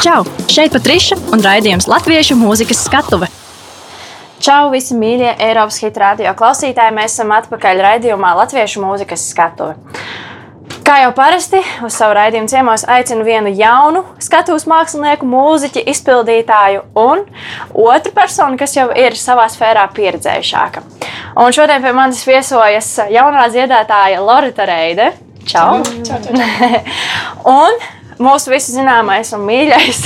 Čau! Šeit Patriša un raidījums Latviešu mūzikas skatuve. Čau, visi mīļie Eiropas hitu radio klausītāji! Mēs esam atpakaļ raidījumā Latviešu mūzikas skatuve. Kā jau parasti, uz savu raidījumu ciemos aicinu vienu jaunu skatuves mākslinieku, mūziķu, izpildītāju un otru personu, kas jau ir savā sfērā pieredzējušāka. Un šodien pie manis viesojas jaunā dziedātāja Lorita Reide. Čau! čau, čau, čau. un mūsu visu zināmais un mīļais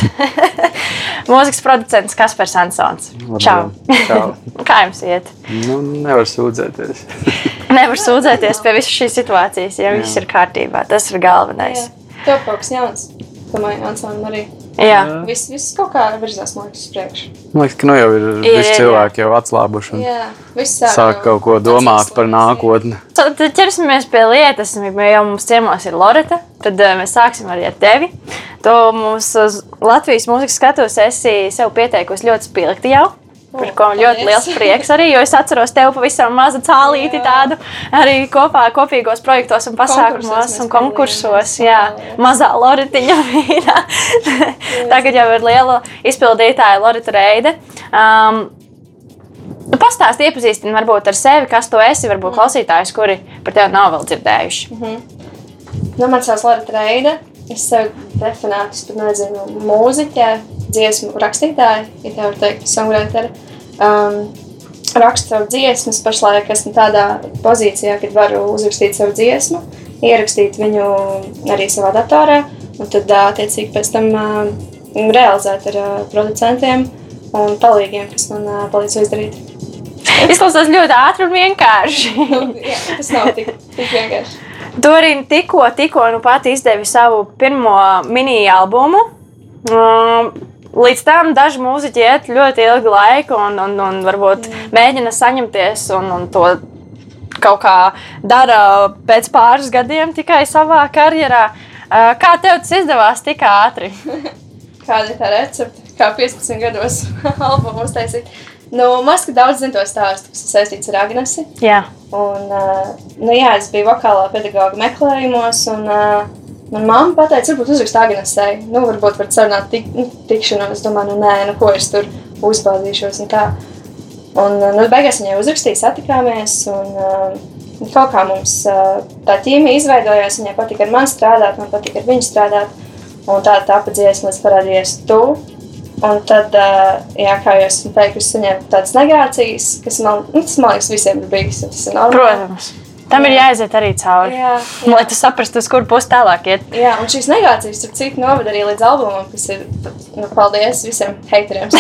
mūzikas producents Kaspars Ansons. Čau! Čau. Kā jums iet? Nu, nevar sūdzēties. Nevar sūdzēties pie visas šīs situācijas, ja viss ir kārtībā. Tas ir galvenais. Tev kaut kas jauns. Domāju, Ansonam arī. Jā. Viss, viss kaut kā virzās uz priekšu. Man liekas, ka nu jau ir Ir, visi ir, cilvēki jau atslābuši Jā, viss sāk, sāk kaut ko domāt par nākotni. Tad ķersimies pie lietas. Jau mums ciemos ir Lorita. Tad eh, mēs sāksim arī ar tevi. Tu mums uz Latvijas mūzikas skatos esi sev pieteikusi ļoti spilgti jau. Par ko man ļoti liels prieks arī, jo es atceros tevi pavisam mazu cālīti Jā. tādu arī kopā kopīgos projektos un pasākumos un konkursos. Jā, jā. mazā Loritiņa vīrā. Tagad jau ir liela izpildītāja Lorita Reide. Um, Nu, Pastāstiet, iepazīstiniet varbūt ar sevi, kas tu esi. Varbūt klausītājus, kuri par tevi nav vēl dzirdējuši. Nu, man sauc Lorita Reide. Es sev definētu, es pat nezinu, mūziķē, dziesmu rakstītāja, ja tā var teikt, songwriter. Um, rakstu savu dziesmas, pašlaik esmu tādā pozīcijā, kad varu uzrakstīt savu dziesmu, ierakstīt viņu arī savā datorā, un tad attiecīgi pēc tam uh, realizēt ar uh, producentiem un palīgiem, kas man uh, palīdz to izdarīt. Izklausās ļoti ātri un vienkārši. Nu, jā, tas nav tik, tik vienkārši. Arī tikko, tikko nu pat izdevi savu pirmo mini-albumu. Um, Līdz tam daži mūziķi iet ļoti ilgu laiku un, un, un varbūt mēģina saņemties un, un to kaut kā dara pēc pāris gadiem tikai savā karjerā. Kā tev tas izdevās tik ātri? Kāda ir tā recepte? Kā 15 gados albumu uztaisīt? Nu, Maz, ka daudz zina to stāstu, kas saistīts ar Agnesi. Jā, Un, nu, jā, es biju vokālā pedagoģa meklējumos, un uh, manā mamma pateica, varbūt uzrakst Agnesei. Nu, varbūt var sarunāt tik, nu, tikšanos. Es domāju, nu, nē, nu, ko es tur uzbāzīšos un tā. Un, nu, beigās viņai uzrakstīja, satikāmies, un uh, kaut kā mums uh, tā ķīmija izveidojās. Viņai patika ar mani strādāt, man patika ar viņu strādāt. Un tā tāpa dziesma, līdz parādījās tu. Un tad, uh, jā, kā jau esmu teikusi, saņēmu tādas negācijas, kas man, nu, tas, man liekas, visiem ir bijis. Tas ir normāli. protams. Tam ir jāiziet arī cauri. Jā, Lai jā. tu saprastu, uz kur pusi tālāk iet. jā, un šīs negācijas, starp citu, novada arī līdz albumam, kas ir, nu, paldies visiem hateriem.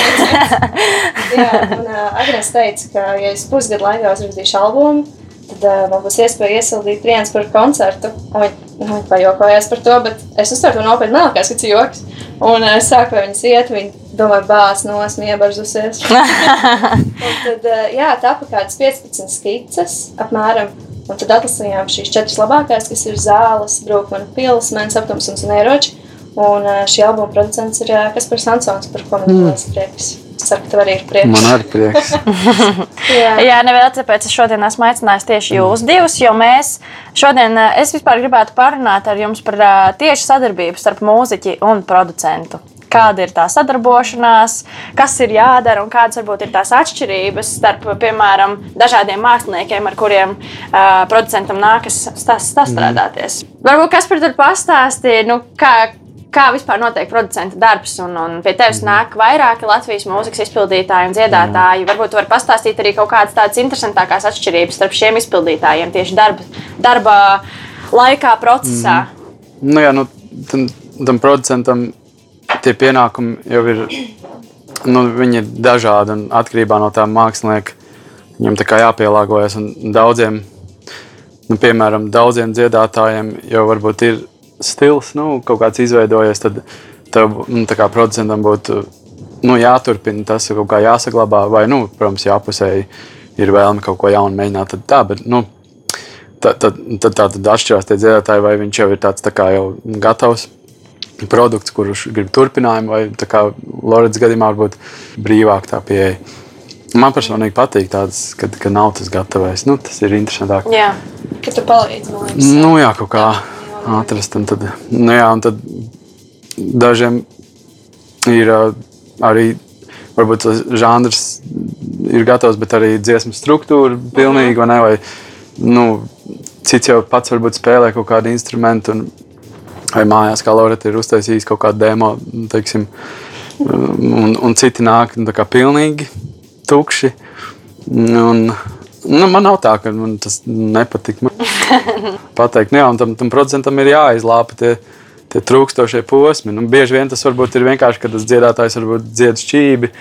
jā, un uh, Agnes teica, ka, ja es pusgadu laikā uzrakstīšu albumu, tad uh, man būs iespēja iesildīt viens par koncertu. Un Viņi nu, viņi pajokojās par to, bet es uztveru to nopietni, liekas, ka tas ir joks. Un uh, es sāku pie viņas iet, viņa domāja, bāz, no esmu iebarzusies. Un tad, uh, jā, tāpa kādas 15 skices apmēram. Un tad atlasījām šīs četras labākās, kas ir zāles, brūkmana pils, mēnes aptumsums un ieroči. Un uh, šī albuma producents ir uh, Kaspars Ansons, par ko man ir liels prieks. Es ceru, ka tev arī ir prieks. Man arī prieks. Jā. Jā, nevēl, tāpēc es šodien esmu aicinājis tieši jūs divus, jo mēs šodien, eh, es vispār gribētu parunāt ar jums par eh, tieši sadarbību starp mūziķi un producentu. Kāda ir tā sadarbošanās, kas ir jādara un kādas varbūt ir tās atšķirības starp, piemēram, dažādiem māksliniekiem, ar kuriem uh, producentam nākas sastrādāties. Varbūt kas par to pastāstīja, nu, kā, kā vispār notiek producenta darbs, un, un pie tevis nāk vairāki Latvijas mūzikas izpildītāji un dziedātāji. Varbūt var pastāstīt arī kaut kādas tādas interesantākās atšķirības starp šiem izpildītājiem tieši darba, darba laikā, procesā. Nu, jā, nu, tam, tam producentam tie pienākumi jau ir, nu, dažādi un atkarībā no tā mākslinieka. Viņam tā kā jāpielāgojas daudziem, nu, piemēram, daudziem dziedātājiem jau varbūt ir stils, nu, kaut kāds izveidojies, tad tev, nu, kā producentam būtu, nu, jāturpina tas, kaut kā jāsaglabā, vai, nu, protams, jāpusēji ir vēlme kaut ko jaunu mēģināt, tad tā, bet, nu, tad, tad, tad, tā, tad atšķirās tie dziedātāji, vai viņš jau ir tāds tā kā jau gatavs produkts, kurš grib turpinājumu, vai tā kā Lorijas gadījumā varbūt brīvāk tā pieeja. Man personīgi patīk tāds, kad, kad nav tas gatavais. Nu, tas ir interesantāk. Jā. Ka tu palīdzi, man liekas. Nu, jā, kaut kā atrast. Un tad, nu, jā, un tad dažiem ir arī varbūt tas žanrs ir gatavs, bet arī dziesmu struktūra pilnīgi, vai ne? Vai, nu, cits jau pats varbūt spēlē kaut kādu instrumentu, un, vai mājās, kā Loreta ir uztaisījis kaut kādu demo, teiksim, un, un citi nāk nu, pilnīgi tukši. Un, nu, man nav tā, ka man tas nepatīk. Pateikt, nu, jā, un tam, tam procentam ir jāizlāpa tie, tie trūkstošie posmi. Nu, bieži vien tas varbūt ir vienkārši, ka tas dziedātājs varbūt dzied šķīvi.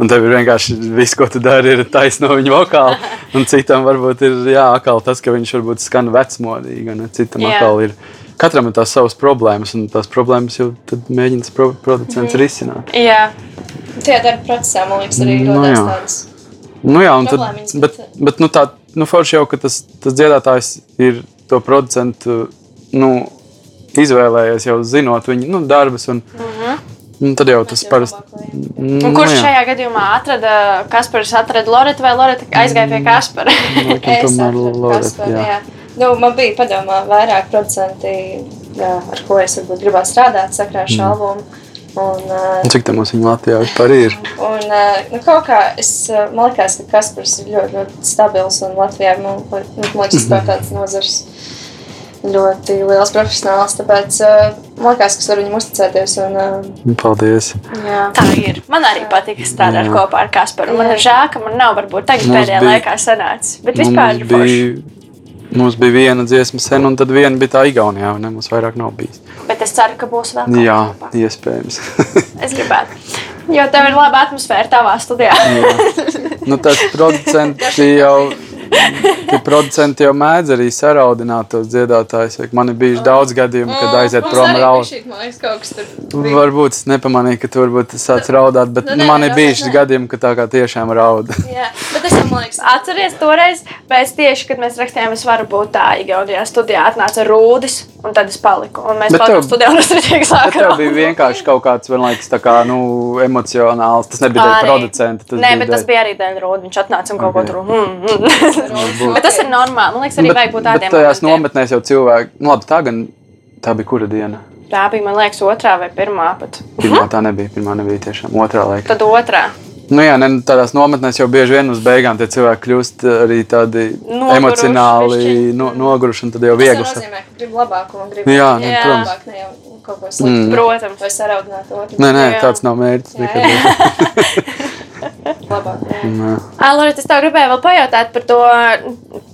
Un tev ir vienkārši viss, ko tu dari, ir taisno viņa vokāla. Un citam varbūt ir jāakal tas, ka viņš varbūt skan vecmodīgi. Un citam Jā. atkal ir. Katram ir tās savas problēmas, un tās problēmas jau tad mēģina tas pro producents risināt. Jā, Tajā darba procesā, man liekas, arī Nu, rodās jā. tādas. Nu, jā, un tad, bet, bet- bet nu, tā nu, forši jau, ka tas, tas dziedātājs ir to producentu nu, izvēlējies jau zinot viņa nu, darbus. Un, un tad jau tas parasti. lai- Nu, kurš jā. šajā gadījumā atrada Kasparu? Atrada Loretu vai Loreta aizgāja pie Kaspara? Laikam Es tomēr atradu Nu, man bija padomā vairāk producenti, jā, ar ko es varbūt gribētu strādāt sakrā ar šo albumu. Un, uh, Un Cik tā mums viņa Latvijā vispār ir? Un, uh, nu, kaut kā es, uh, man liekas, ka Kaspars ir ļoti, ļoti stabils un Latvijā, nu, nu, man liekas, tas ir tāds nozars ļoti liels profesionāls. Tāpēc uh, man liekas, ka es varu viņam uzticēties. Un, uh, Nu, Paldies! jā. Tā ir. Man arī patīk strādāt Jā. kopā ar Kasparu. Man ir žēl, ka man nav varbūt tagad Mums pēdējā bija- laikā sanācis. Bet vispār ir Mums forši. Mums bija viena dziesma sen, un tad viena bija tā Igaunijā, un ne, mums vairāk nav bijis. Bet es ceru, ka būs vēl kaut Jā, kopā. iespējams. Es gribētu. Jo tev ir laba atmosfēra tavā studijā. nu, tas producenti jau, tie producenti jau mēdz arī saraudināt tos dziedātājus. Man ir bijuši daudz gadījumu, kad aiziet Mums prom arī raud. bija šī, man liekas, kaut kas tur bija. Varbūt es nepamanīju, ka tu varbūt sāc raudāt, bet Nu, nu, man ir bijuši gadījumi, ka tā kā tiešām raud. Jā, bet es domāju, ka Atceries toreiz, mēs tieši, kad mēs rakstījām, es varu būt tā, Igaunijā studijā atnāca Rūdis, un tad es paliku. Un mēs palikām studijā, un es redzēju, Bet sāku tev bija vienkārši kaut kāds, man liekas, tā kā, nu, emocionāls. Tas nebija dēļ Arī. producenta. Tas Nē, bija bet tas dēļ- bija arī dēļ Rūdas. Viņš atnāca un kaut ko Ok. tur. Mm, mm. bet tas ir normāli. Man liekas, arī Bet, vajag būt bet tādiem. tajās nometnēs jau cilvēki, nu, labi, tā gan, tā bija kura diena? Tā bija, man liekas, otrā vai pirmā pat. Pirmā tā nebija, pirmā nebija tiešām otrā laika. Tad otrā. Nu, jā, ne, tādās nometnēs jau bieži vien uz beigām tie cilvēki kļūst arī tādi Noguruši emocionāli bišķiņ. no, noguruši, tad jau tas viegli. sap- nozīmē, ka gribu labāko un gribu Jā, ne, Jā. protams. labāk, ne jau kaut ko sliktu. Mm. Protams. Vai saraudināt otru. Nē, nē, Jā. tāds nav mērķis. Jā, jā. Labāk, jā. Alorīt, es tev gribēju vēl pajautāt par to.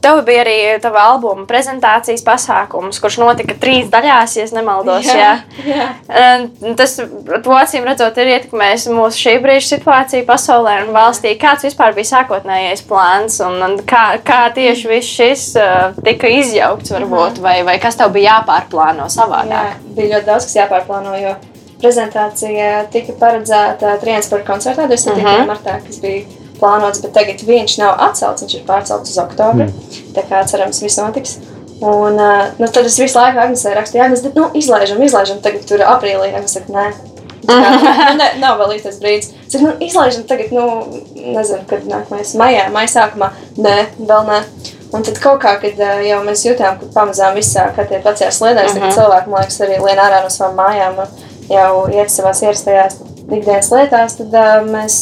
Tev bija arī tava albuma prezentācijas pasākums, kurš notika trīs daļās, ja es nemaldos. Jā. jā. Un Tas, to acīm redzot, ir ietekmējis mūsu šī brīža situāciju pasaulē un valstī. Kāds vispār bija sākotnējais plāns un, kā, kā tieši viss šis tika izjaukts, varbūt, vai, vai kas tev bija jāpārplāno Jā, savādāk? bija ļoti daudz, kas jāpārplāno, jo prezentācija tika paredzēta Trīsdesmit koncertā 27. Mhm. martā, kas bija plānots, bet tagad viņš nav atcelts, viņš ir pārcelts uz oktobri. Tā kā cerams, viss notiks. Un, uh, nu, tad es visu laiku Agnesē rakstīju, Agnes, bet, nu, izlaižam, izlaižam, tagad tur aprīlī. Agnes saka, nē. Tā kā, nu, ne, nav vēl īstais brīdis. Es saku, nu, izlaižam tagad, nu, nezinu, kad nākamais maijā, maija sākumā. Nē, vēl nē. Un tad kaut kā, kad uh, jau mēs jutām, ka pamazām viss sāk attiekt vecajās sliedēs, uh -huh. tad cilvēki, man liekas, arī lien ārā no savām mājām un jau iet savās ierastajās ikdienas lietās, tad uh, mēs,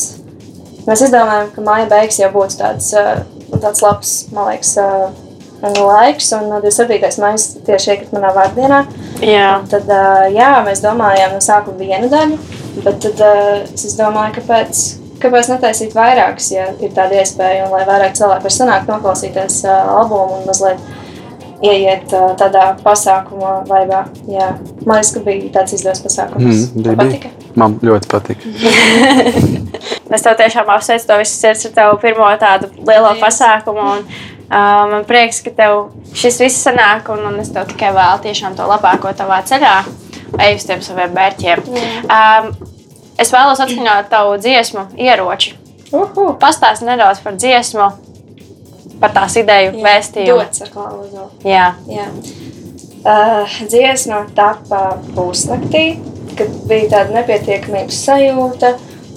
mēs izdomājām, ka māja beigas jau būtu tāds, uh, tāds labs, man liekas, uh, laiks. Un uh, 27. maija tieši iekrita manā vārdienā. Jā. Tad, uh, jā, mēs domājām no sākuma vienu daļu, bet tad uh, es domāju, kāpēc, kāpēc netaisīt vairākas, ja ir tāda iespēja, un lai vairāk cilvēku var sanākt, noklausīties uh, albumu un mazliet ieiet uh, tādā pasākuma vaibā. Jā, man liekas, ka bija tāds izdevies pasākums. Mm, patika? Man ļoti patīk. Es tev tiešām apsveicu to visu sirds ar tavu pirmo tādu lielo Paldies. pasākumu. Un, uh, man prieks, ka tev šis viss sanāk, un, un es tev tikai vēlu tiešām to labāko tavā ceļā, ej uz tiem saviem mērķiem. Um, es vēlos atskaņot tavu dziesmu, ieroči. Uhu! Pastāsti nedaudz par dziesmu, par tās ideju, vēstījumu. Dots ar klauzu. Jā, Jā. Uh, dziesma tappa pusnaktī, kad bija tāda nepietiekamības sajūta.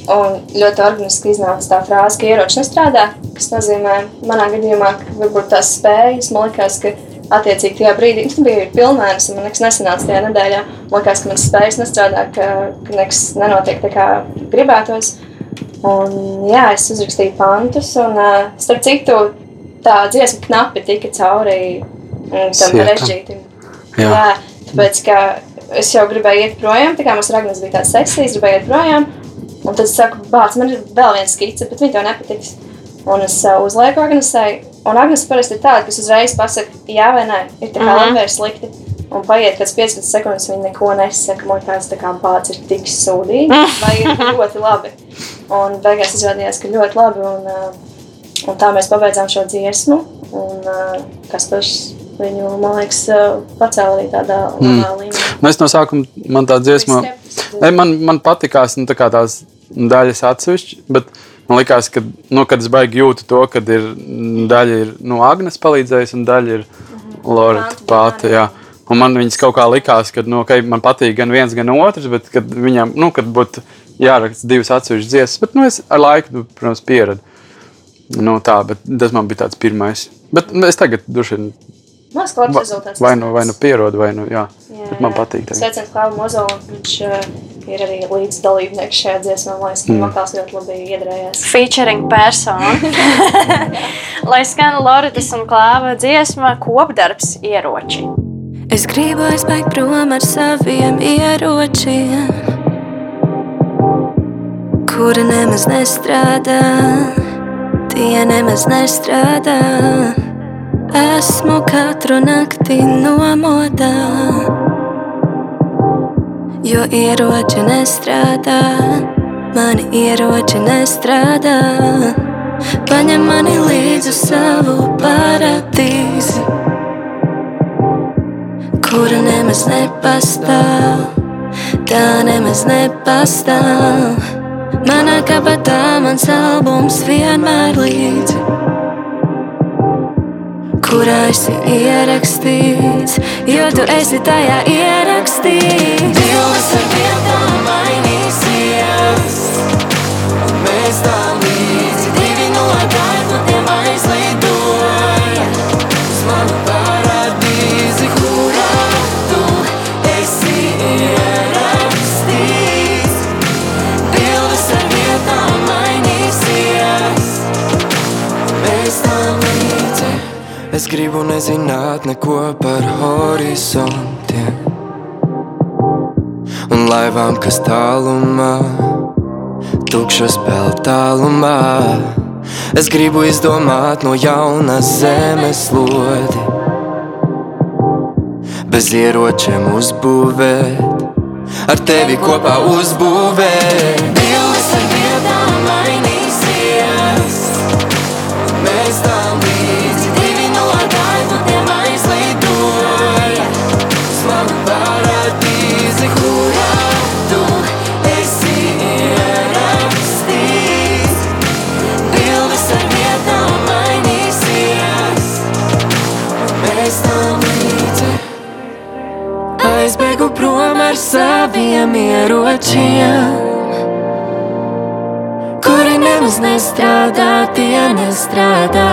Un ļoti organiski iznāca tā frāze, ka ieroči nestrādā. Tas nozīmē, manā gadījumā, ka varbūt tās spējas, man liekas, ka attiecīgi tajā brīdī, tas bija pilnvērts, un man nekas nesanāca tajā nedēļā. Man liekas, ka mans spējas nestrādā, ka, ka nekas nenotiek tā kā gribētos. Un, jā, es uzrakstīju pantus, un uh, starp citu, tā dziesma knapi tika cauri mm, tam režģītam. Jā. Jā, tāpēc, ka es jau gribēju iet projām, tā kā mums Ragnas bija tāds seksīs, gribēju iet projām. Un tad es saku, bāc, man ir vēl viena skice, bet viņa tev nepatiks. Un es uh, uzlieku Agnesai, un Agnes parasti ir tāda, kas uzreiz pasaka, jā vai nē, ir tā kā Mhm. labi vai slikti. Un paiet kāds 15 sekundes, viņa neko nesaka, man kāds tā kā bāc ir tik sūdīgi, vai ir ļoti labi. Un beigās izrādījās, ka ļoti labi, un, uh, un tā mēs pabeidzām šo dziesmu. Un uh, Kaspars viņu, man liekas, uh, pacēla arī tādā labā līmenī. Es no sākuma man tā dziesma, ne, man, man patīkās nu, tā tās daļas atsevišķi, bet man liekas, ka, nu, kad es baigi jūtu to, ka ir mm, daļa ir nu, Agnes palīdzējusi un daļa ir Lorita Pati, pati. Jā. Un man viņas kaut kā likās, ka nu, okay, man patīk gan viens, gan otrs, bet kad viņam nu, kad būtu jāraksta divas atsevišķas dziesmas, bet nu, es ar laiku, protams, pieradu. Nu, tā, bet tas man bija tāds pirmais. Bet es tagad droši vien Man liekas, ka labs rezultāts. vai nu, vai nu pierodu, vai nu jā. Jā, Bet man patīk tagad. Sveiciens Klāvam Mozolam, viņš uh, ir arī līdz dalībnieks šajā dziesmā. Liekas, ka Mm. vokāls ļoti labi iedarējās. Featuring personu. Lai skan Loritas un Klāva dziesma, kopdarbs ieroči. Es gribu aizbēgt prom ar saviem ieročiem, kuri nemaz nestrādā. Tie nemaz nestrādā. Esmu katru nakti nomodā, jo ieroči nestrādā. Mani ieroči nestrādā. Paņem mani līdzi savu paradīzi kura nemaz nepastāv. Tā nemaz nepastāv. Manā kabatā mans albums vienmēr līdzi. Kurā esi ierakstīts, jo tu esi tajā ierakstīts. Bildes ar vietām nezināt neko par horizontiem un laivām, kas tālumā, tukšas vēl tālumā. Es gribu izdomāt no jauna zemes lodi, bez ieročiem uzbūvēt, ar tevi kopā uzbūvēt. Saviem ieročiem, kuri nemaz nestrādā, tie nestrādā.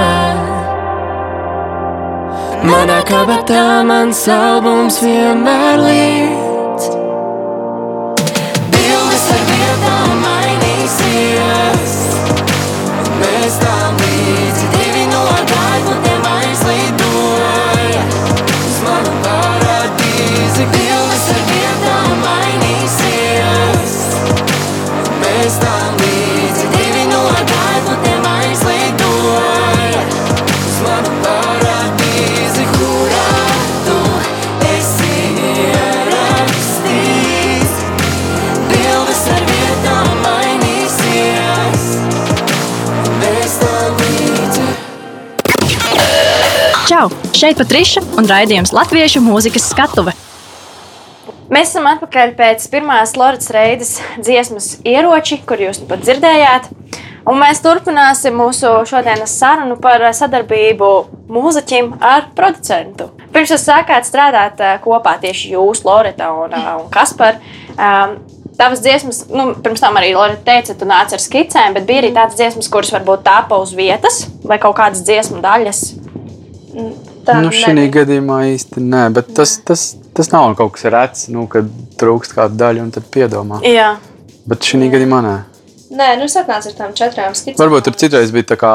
Manā kabatā mans albums vienmēr līdz. Šeit Patriša un raidījums Latviešu mūzikas skatuve. Mēs esam atpakaļ pēc pirmās Lorijas reides dziesmas ieroči, kur jūs nu pat dzirdējāt. Un mēs turpināsim mūsu šodienas sarunu par sadarbību mūziķim ar producentu. Pirms jūs sākāt strādāt eh, kopā tieši jūs, Lorita un, eh, un Kaspar. Um, Tavas dziesmas, nu, pirms tam arī Lorita teica, tu nāc ar skicēm, bet bija arī tādas dziesmas, kuras varbūt tāpa uz vietas vai kaut kādas dziesmu daļas. Tā Nu, šī gadījumā īsti nē, bet tas, tas, tas nav kaut kas rets, nu, kad trūkst kāda daļa un tad piedomā. Jā, Bet šī gadījumā nē. Nē, nu es atnācu ar tām četrām skicēm. Varbūt tur citreiz bija tā kā.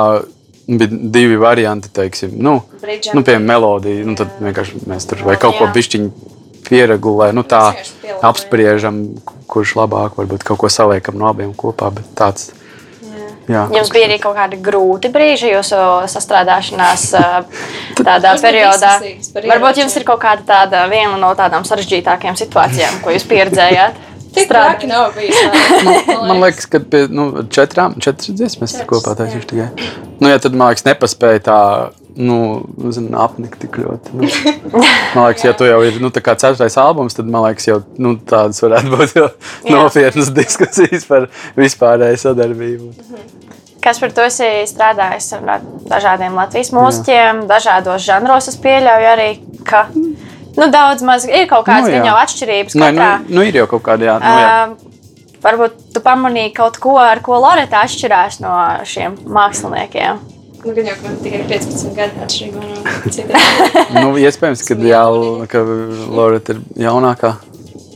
Bija divi varianti, teiksim, nu, Bridžam. nu piemēram, melodija. Nu, tad vienkārši mēs tur vai kaut ko Jā. bišķiņu pieregulējam, nu, tā apspriežam, kurš labāk, varbūt kaut ko saliekam no abiem kopā. Bet tāds, jā, jums bija arī kaut kādi grūti brīži jūsu sastrādāšanās tādā periodā. Varbūt jums ir kaut kāda tāda viena no tādām sarežģītākajām situācijām, ko jūs pieredzējāt. Tik traki nav bijis. man Man liekas, ka pie nu, četrām, četras dziesmas mēs kopā taisīšu tikai. Nu, ja tad, man liekas, nepaspēja tā, nu, zin, apnikt tik ļoti. Nu. Man liekas, ja tu jau ir, nu, ceturtais albums, tad, man liekas, jau, nu, tādas varētu būt nopietnas diskusijas par vispārēju sadarbību. Kas par to esi strādājis ar dažādiem Latvijas mūziķiem, dažādos žanros? Es pieļauju arī, ka nu, daudz maz ir kaut kādas Nu, nu, jau atšķirības. Nē, nu, katrā. nu, ir jau kaut kāda, jā, nu, jā. Uh, varbūt tu pamanīji kaut ko, ar ko Lorita atšķirās no šiem māksliniekiem. Nu, gan jau, man tikai 15 gadi atšķirībā no citiem. Nu, iespējams, ka, jā, ka Lorita ir jaunākā.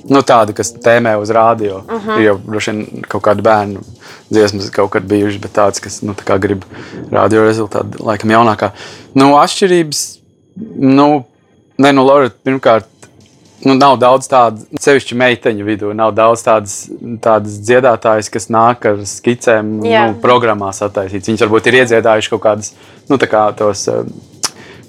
Nu, tāda, kas tēmē uz rādio. Uh -huh. Ir jau droši vien kaut kāda bērnu dziesmas kaut kad bijušas, bet tādas, kas nu, tā grib rādio rezultātu, laikam jaunākā. Nu, atšķirības, nu, ne, nu, Lorita pirmkārt. Nu, nav daudz tādu, sevišķi meiteņu vidū, nav daudz tādas, tādas dziedātājas, kas nāk ar skicēm, Jā. nu, programmās attaisītas. Viņas varbūt ir iedziedājušas kaut kādas, nu, tā kā tos uh,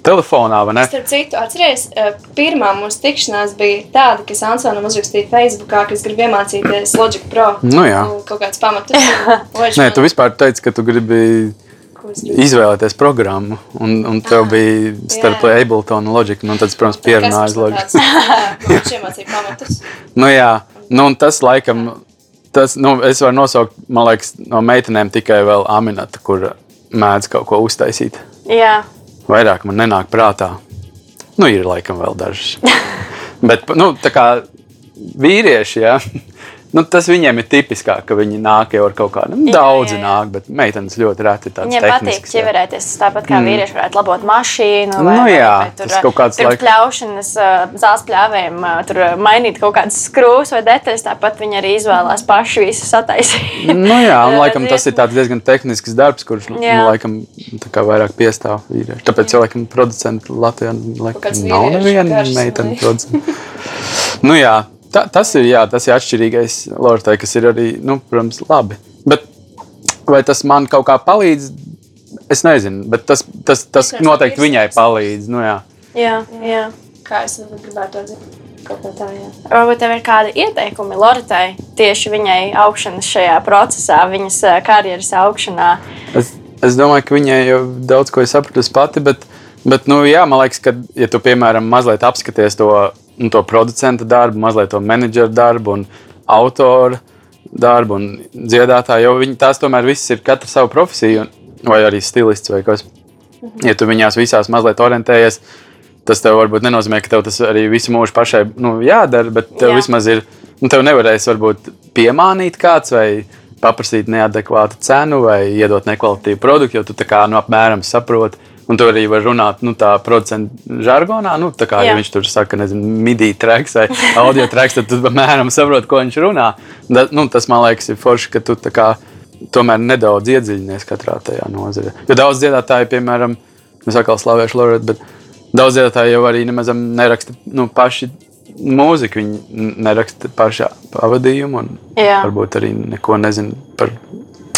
telefonā, vai ne? Starp citu, atcerieties, eh, pirmā mūsu tikšanās bija tāda, kas Ansonam uzrakstīja Facebookā, kas grib iemācīties Logic Pro. Nu, jā. Nu, Kaut kāds pamatus. Nē, tu vispār teici, ka tu gribi izvēlēties programmu, un, un tev bija starp jā. Ableton un Logic. Nu, tad, protams, pierunāju uz Logic. Viņš iemācīja pamatus. Nu, jā, nu, un tas laikam, tas, nu, es varu nosaukt, man liekas, no meitenēm tikai vēl Aminata, kur mēdz kaut ko uztaisīt. Jā, Vairāk man nenāk prātā. Nu, ir laikam vēl dažas. Bet, nu, tā kā vīrieši, ja, nu, tas viņiem ir tipiskāk, ka viņi nāk jau ar kaut kādu, nu, Jā, daudzi jā, jā. nāk, bet meitenes ļoti reti tādas viņiem patīk jā. ķiverēties. Tāpat kā mm. vīrieši varētu labot mašīnu. Nu jā, tur, tas kaut kāds laik- pļaušanas, zāles pļāvējiem, tur mainīt kaut kādas skrūves vai detaļas. Tāpat viņi arī izvēlās paši visu sataisīt. Nu, jā, un Jā, laikam, tas ir tāds diezgan tehnisks darbs, kurš nu, Jā. nu, laikam, vairāk piestāv vīrieši. Tāpēc jau laikam, producenti Latvijā laikam, nav neviena meitene vai? producents. nu, jā, tā, tas ir, jā, tas ir atšķirīgais Lortai, kas ir arī, nu, protams, labi. Bet vai tas man kaut kā palīdz? Es nezinu, bet tas, tas, tas noteikti viņai palīdz. Nu, jā. jā, jā. Kā es gribētu to dzirdēt? Kaut kā tā. Varbūt tev ir kādi ieteikumi Loritai tieši viņai augšanas šajā procesā, viņas ā, karjeras augšanā. Es, es domāju, ka viņai jau daudz ko ir sapratusi pati, bet, bet nu, jā, man liekas, ka, ja tu, piemēram, mazliet apskaties to, to producenta darbu, mazliet to menedžera darbu un autoru darbu un dziedātāju, jo viņi tās tomēr visas ir katra savu profesiju, vai arī stilists vai kas. Ja tu viņās visās mazliet orientējies, tas tev varbūt nenozīmē, ka tev tas arī visu mūžu pašai nu, jādara, bet tev Jā. Vismaz ir, nu, tev nevarēs varbūt piemānīt kāds vai paprasīt neadekvātu cenu vai iedot nekvalitīvu produktu, jo tu tā kā nu, apmēram saproti. Un tu arī vari runāt nu, tā producentu žargonā. Nu, tā kā Jā. ja viņš tur saka, nezinu, midi traks vai audio traks, tad tu apmēram saproti, ko viņš runā. Da, nu, tas man liekas, ir forši, ka tu tā kā, tomēr nedaudz iedziļinies katrā tajā nozarē. Jo daudz dziedātāju, piemēram, es atkal slavēšu Loretu, bet daudz dziedātāju jau arī nemaz neraksta nu, paši mūziku. Viņi neraksta pašā pavadījumu un Jā. varbūt arī neko nezina par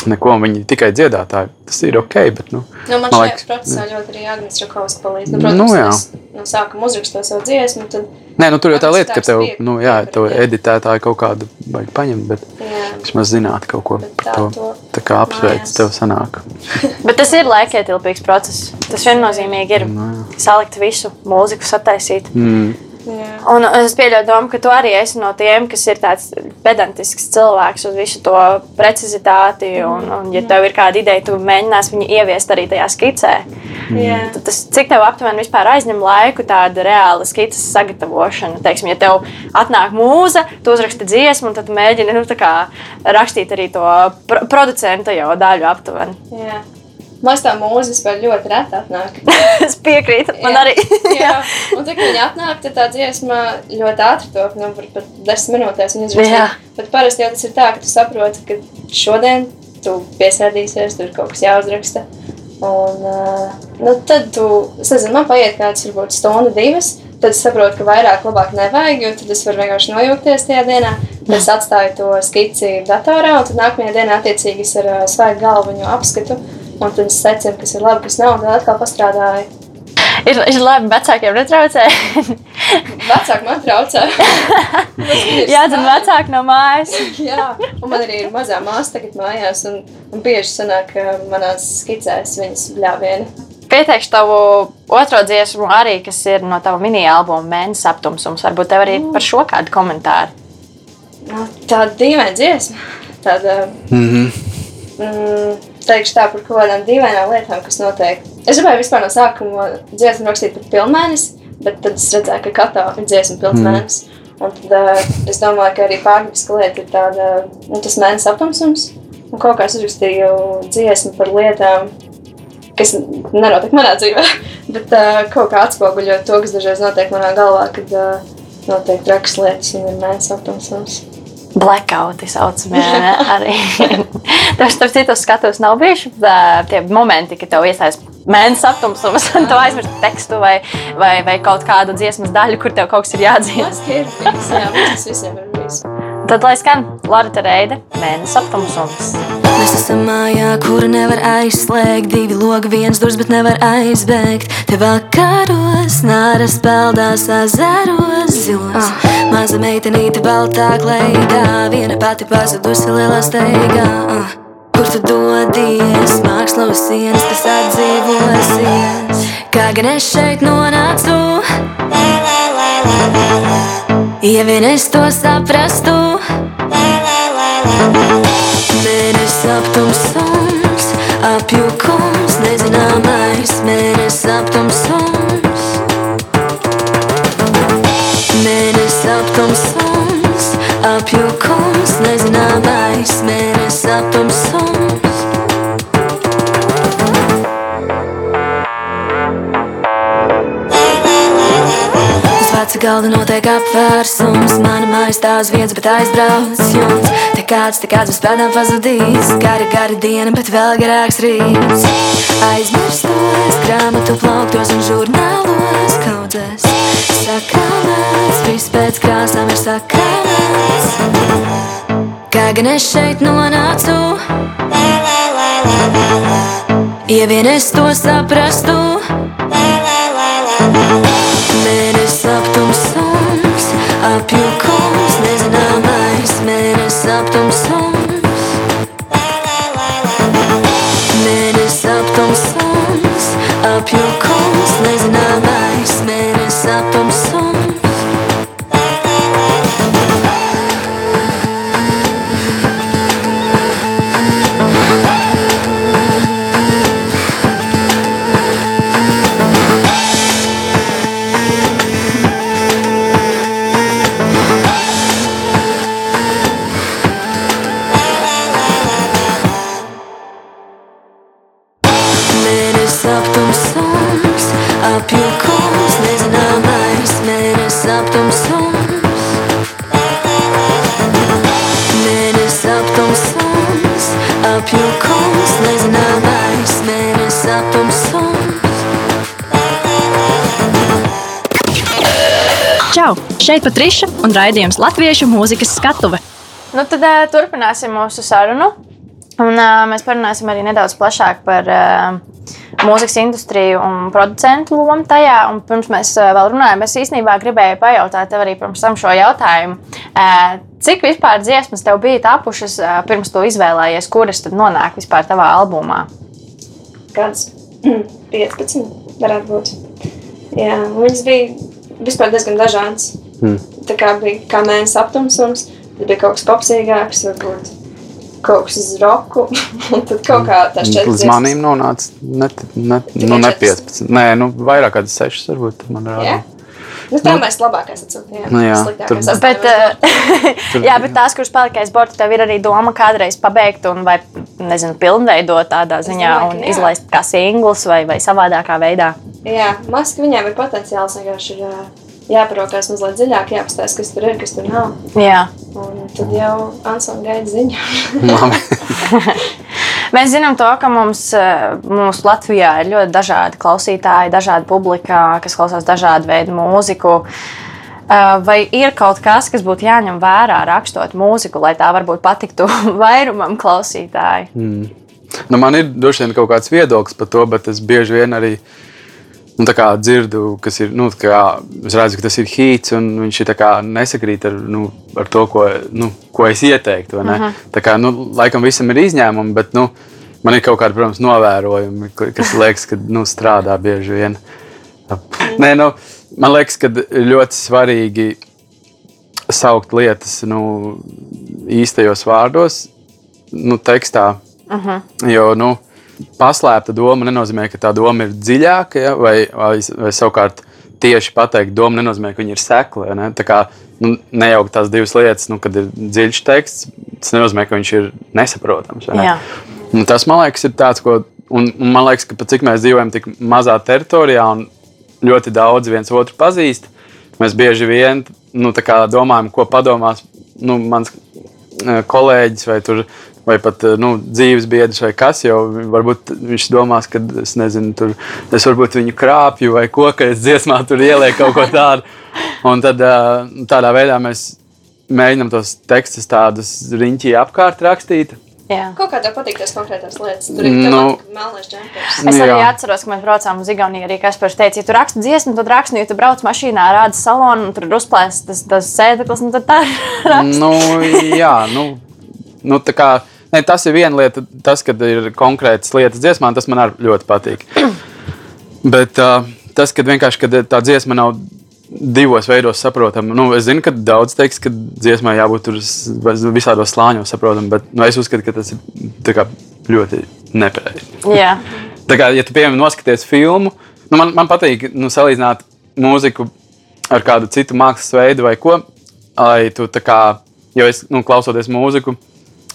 neko. Viņi tikai dziedātāji. Tas ir ok, bet nu, Nu, man liekas, procesā ļoti arī Agnēs Čakovs palīdz. Nu, Nu, protams, jā. mēs no sākuma uzrakstot savu dziesmu, tad Nē, nu, tur jau tā lieta, ka tev, nu, jā, jā. editētāju kaut kādu vajag paņemt, bet jā, vismaz zināt kaut ko Bet par tā to. Tā kā apsveic tev sanāk. Bet tas ir laikietilpīgs process. Tas viennozīmīgi ir salikt visu mūziku, sataisīt. Mm. Jā. Un es pieļauju, domu, ka tu arī esi no tiem, kas ir tāds pedantisks cilvēks uz visu to precizitāti. Un, un ja tev ir kāda ideja, tu mēģināsi viņu ieviest arī tajā skicē. jā. Tad Tas, cik tev aptuveni vispār aizņem laiku tāda reāla skices sagatavošana? Teiksim, ja tev atnāk mūza, tu uzraksti dziesmu, un tad mēģini nu, kā rakstīt arī to pro producenta jau daļu aptuveni. Jā. Man liekas, tā mūzika ļoti reti atnāk. es piekrītu. Man Jā. arī. Jā, un tad, kad viņi atnāk, tad tā dziesma ļoti ātri top, nu, par pat desmit minūtēs viņa izraksta. Bet parasti jau tas ir tā, ka tu saproti, ka šodien tu piesēdīsies, tur kaut kas jāuzraksta. Un, nu, tad tu, es nezinu, man paiet kāds varbūt stunda, divas, tad es saprotu, ka vairāk labāk nevajag, jo tad es varu vienkārši nojūgties tajā dienā. Tad es atstāju to skici datorā, un tad nākamajā dienā attiecīgi es ar svaigu galvu viņu apskatu. Un tad es secinu, kas ir labi, kas nav, un tad atkal pastrādāju. Ir, ir labi, vecākiem netraucē. Vecāki man traucē. Jā, tad vecāki no mājas. Jā, un man arī ir mazā māsa tagad mājās, un, un bieži sanāk, ka manās skicēs viņas bļāviena. Pieteikšu tavu otro dziesmu, arī, kas ir no tava mini-albuma Mēnesis aptumsums. Varbūt tev arī par šo kādu komentāru. Nu, Tāda dīvaina dziesma. Tāda, mm, teikšu tā par kaut kādām dīvainām lietām, kas notiek. Es gribēju vispār no sākuma dziesmu rakstīt par pilnmēnesi, bet tad es redzēju, ka katā ir dziesma pilnmēnesis. Un tad uh, es domāju, ka arī pārdabiska lieta ir tāda, nu, tas mēnesis aptumsums. Un kaut kā es uzrakstīju dziesmu par lietām, kas nenotiek manā dzīvē, bet uh, kaut kā atspoguļot to, kas dažreiz notiek manā galvā, kad uh, notiek trakas lietas un ir mēnesis aptumsums. Blackouti saucamie arī. Tev, starp citu, uz skatuves nav tā, tie momenti, kad tev iesaistās mēnesis aptumsums, un tu aizmirsti tekstu vai, vai, vai kaut kādu dziesmas daļu, kur tev kaut kas ir jāatzīst. Tas ir bijis, jā, tas visiem ir bijis. Tad, lai skan Lorita Reide, mēnesis aptumsums. Mēs esam mājā, kuru nevar aizslēgt. Divi logi, viens durvis, bet nevar aizbēgt. Te vakaros, nāras peldās azaros zilos. Maza meitenīte baltā kleigā, viena pati pazudusi lielā steigā. Ah, Kur tu dodies, mākslas sienas, tas atdzīvosies. Kā gan es šeit nonācu? Ja vien es to saprastu, Mēnesis aptumsums, apjukums, nezināmais mēnesis aptumsums. Mēnesis aptumsums, apjukums, nezināmais mēnesis aptumsums. Uz veca galda notiek apvērsums. Mana māja stāv viens, bet aizbrauc jums. Te kāds, te kāds bez pēdām pazudīs. Gara, gara diena, bet vēl garāks rīts. Aizmirstos grāmatu plauktos un žurnālos kaudzēs. Sakāmēts, viss pēc krāsām ir sakāmēts. Kā gan es šeit nonācu? Ja vien es to saprastu, tom som. Šeit Patriša un raidījums Latviešu mūzikas skatuve. Nu, tad uh, turpināsim mūsu sarunu. Un, uh, mēs parunāsim arī nedaudz plašāk par uh, mūzikas industriju un producentu lomu tajā. Un pirms mēs uh, vēl runājam, es īstenībā gribēju pajautāt tev arī pirms tam šo jautājumu. Uh, cik vispār dziesmas tev bija tapušas uh, pirms tu izvēlējies, kuras tad nonāk vispār tavā albumā? Kāds 15 varētu būt. Jā, viņas bija vispār diezgan dažādas. Hmm. Tā kā bija kā mēnesis aptumsums, tad bija kaut kas popsīgāks, varbūt kaut kas uz roku, un tad kaut kā tāds četras Līdz manim nonāca ne, ne, nu, ne četras? 15. Nē, nu, vairāk kādas 6 varbūt. Man rāda. Nu, tā mēs labākais atsūtījām. Nu jā, sliktākais tur- Bet, uz uh, jā, bet tās, kuras palika aiz borta, tev ir arī doma kādreiz pabeigt un vai nezinu, pilnveidot tādā ziņā domāju, un jā. izlaist kā singls vai, vai savādākā veidā. Jā, maska viņiem ir potenciāls. Vienkārši ir jāparokās mazliet dziļāk, jāapstāsta, kas tur ir, kas tur nav. Jā. Un tad jau Ansona gaida ziņu. Mēs zinām, to, ka mums, eh, mums Latvijā ir ļoti dažādi klausītāji, dažāda publika, kas klausās dažādu veidu mūziku. Eh, Vai ir kaut kas, kas būtu jāņem vērā, rakstot mūziku, lai tā varbūt patiktu vairumam klausītāju? Nu, man ir droši vien kaut kāds viedoklis par to, bet es bieži vien arī nu, tā kā dzirdu, kas ir. Nu, kā es redzu, ka tas ir hīts, un viņš ir nesakrīt ar, nu, ar to, ko, nu, ko es ieteiktu. Uh -huh. Tā kā, nu, laikam visam ir izņēmumi, bet nu, man ir kaut kādi, protams, novērojumi, ka- kas liekas, ka nu, strādā bieži vien. Nē, nu, man liekas, ka ļoti svarīgi saukt lietas nu, īstajos vārdos, nu, tekstā. Uh -huh. Jo nu, paslēpta doma nenozīmē, ka tā doma ir dziļāka, ja? vai, vai, vai savukārt tieši pateikt, doma nenozīmē, ka viņa ir sekla. Ne? Tā kā nu, nejaukt tās divas lietas, nu, kad ir dziļš teksts, tas nenozīmē, ka viņš ir nesaprotams. Ne? Un tas, man liekas, ir tāds, ko. Un, un man liekas, ka pat cik mēs dzīvojam tik mazā teritorijā un ļoti daudz viens otru pazīst, mēs bieži vien nu, domājam, ko padomās nu, mans eh, kolēģis vai, tur, vai pat eh, nu, dzīves biedrs vai kas. Jo varbūt viņš domās, ka es nezinu, tur, es varbūt viņu krāpju vai ko, ka es dziesmā tur ielieku kaut ko tādu. Un tad eh, tādā veidā mēs mēģinām tos tekstus tādus riņķī apkārt rakstīt. Jā. Kaut kā tev patīk tās konkrētās lietas. Tur ir Nu. nu, melnais džempers. Es arī Jā. atceros, ka mēs braucām uz Igauniju. Arī Kaspars teica, ja tu raksti dziesmu, tad raksti, nu, ja tu brauc mašīnā, rādi salonu, un tur ir uzplēsts tas, tas sēdeklis, un tad tā ir. nu, jā, nu, nu, tā kā, ne, tas ir viena lieta, tas, kad ir konkrētas lietas dziesmā, tas man arī ļoti patīk. Bet uh, tas, kad vienkārši kad tā dziesma nav divos veidos saprotama, nu, es zinu, ka daudz teiks, ka dziesmai jābūt tur visādos slāņos saprotamam, bet nu, es uzskatu, ka tas ir kā ļoti nepareizi. Jā. Tā kā, ja tu piemēram noskaties filmu, nu, man, man patīk nu, salīdzināt mūziku ar kādu citu mākslas veidu vai ko. Lai tu tā kā, jo es nu, klausoties mūziku,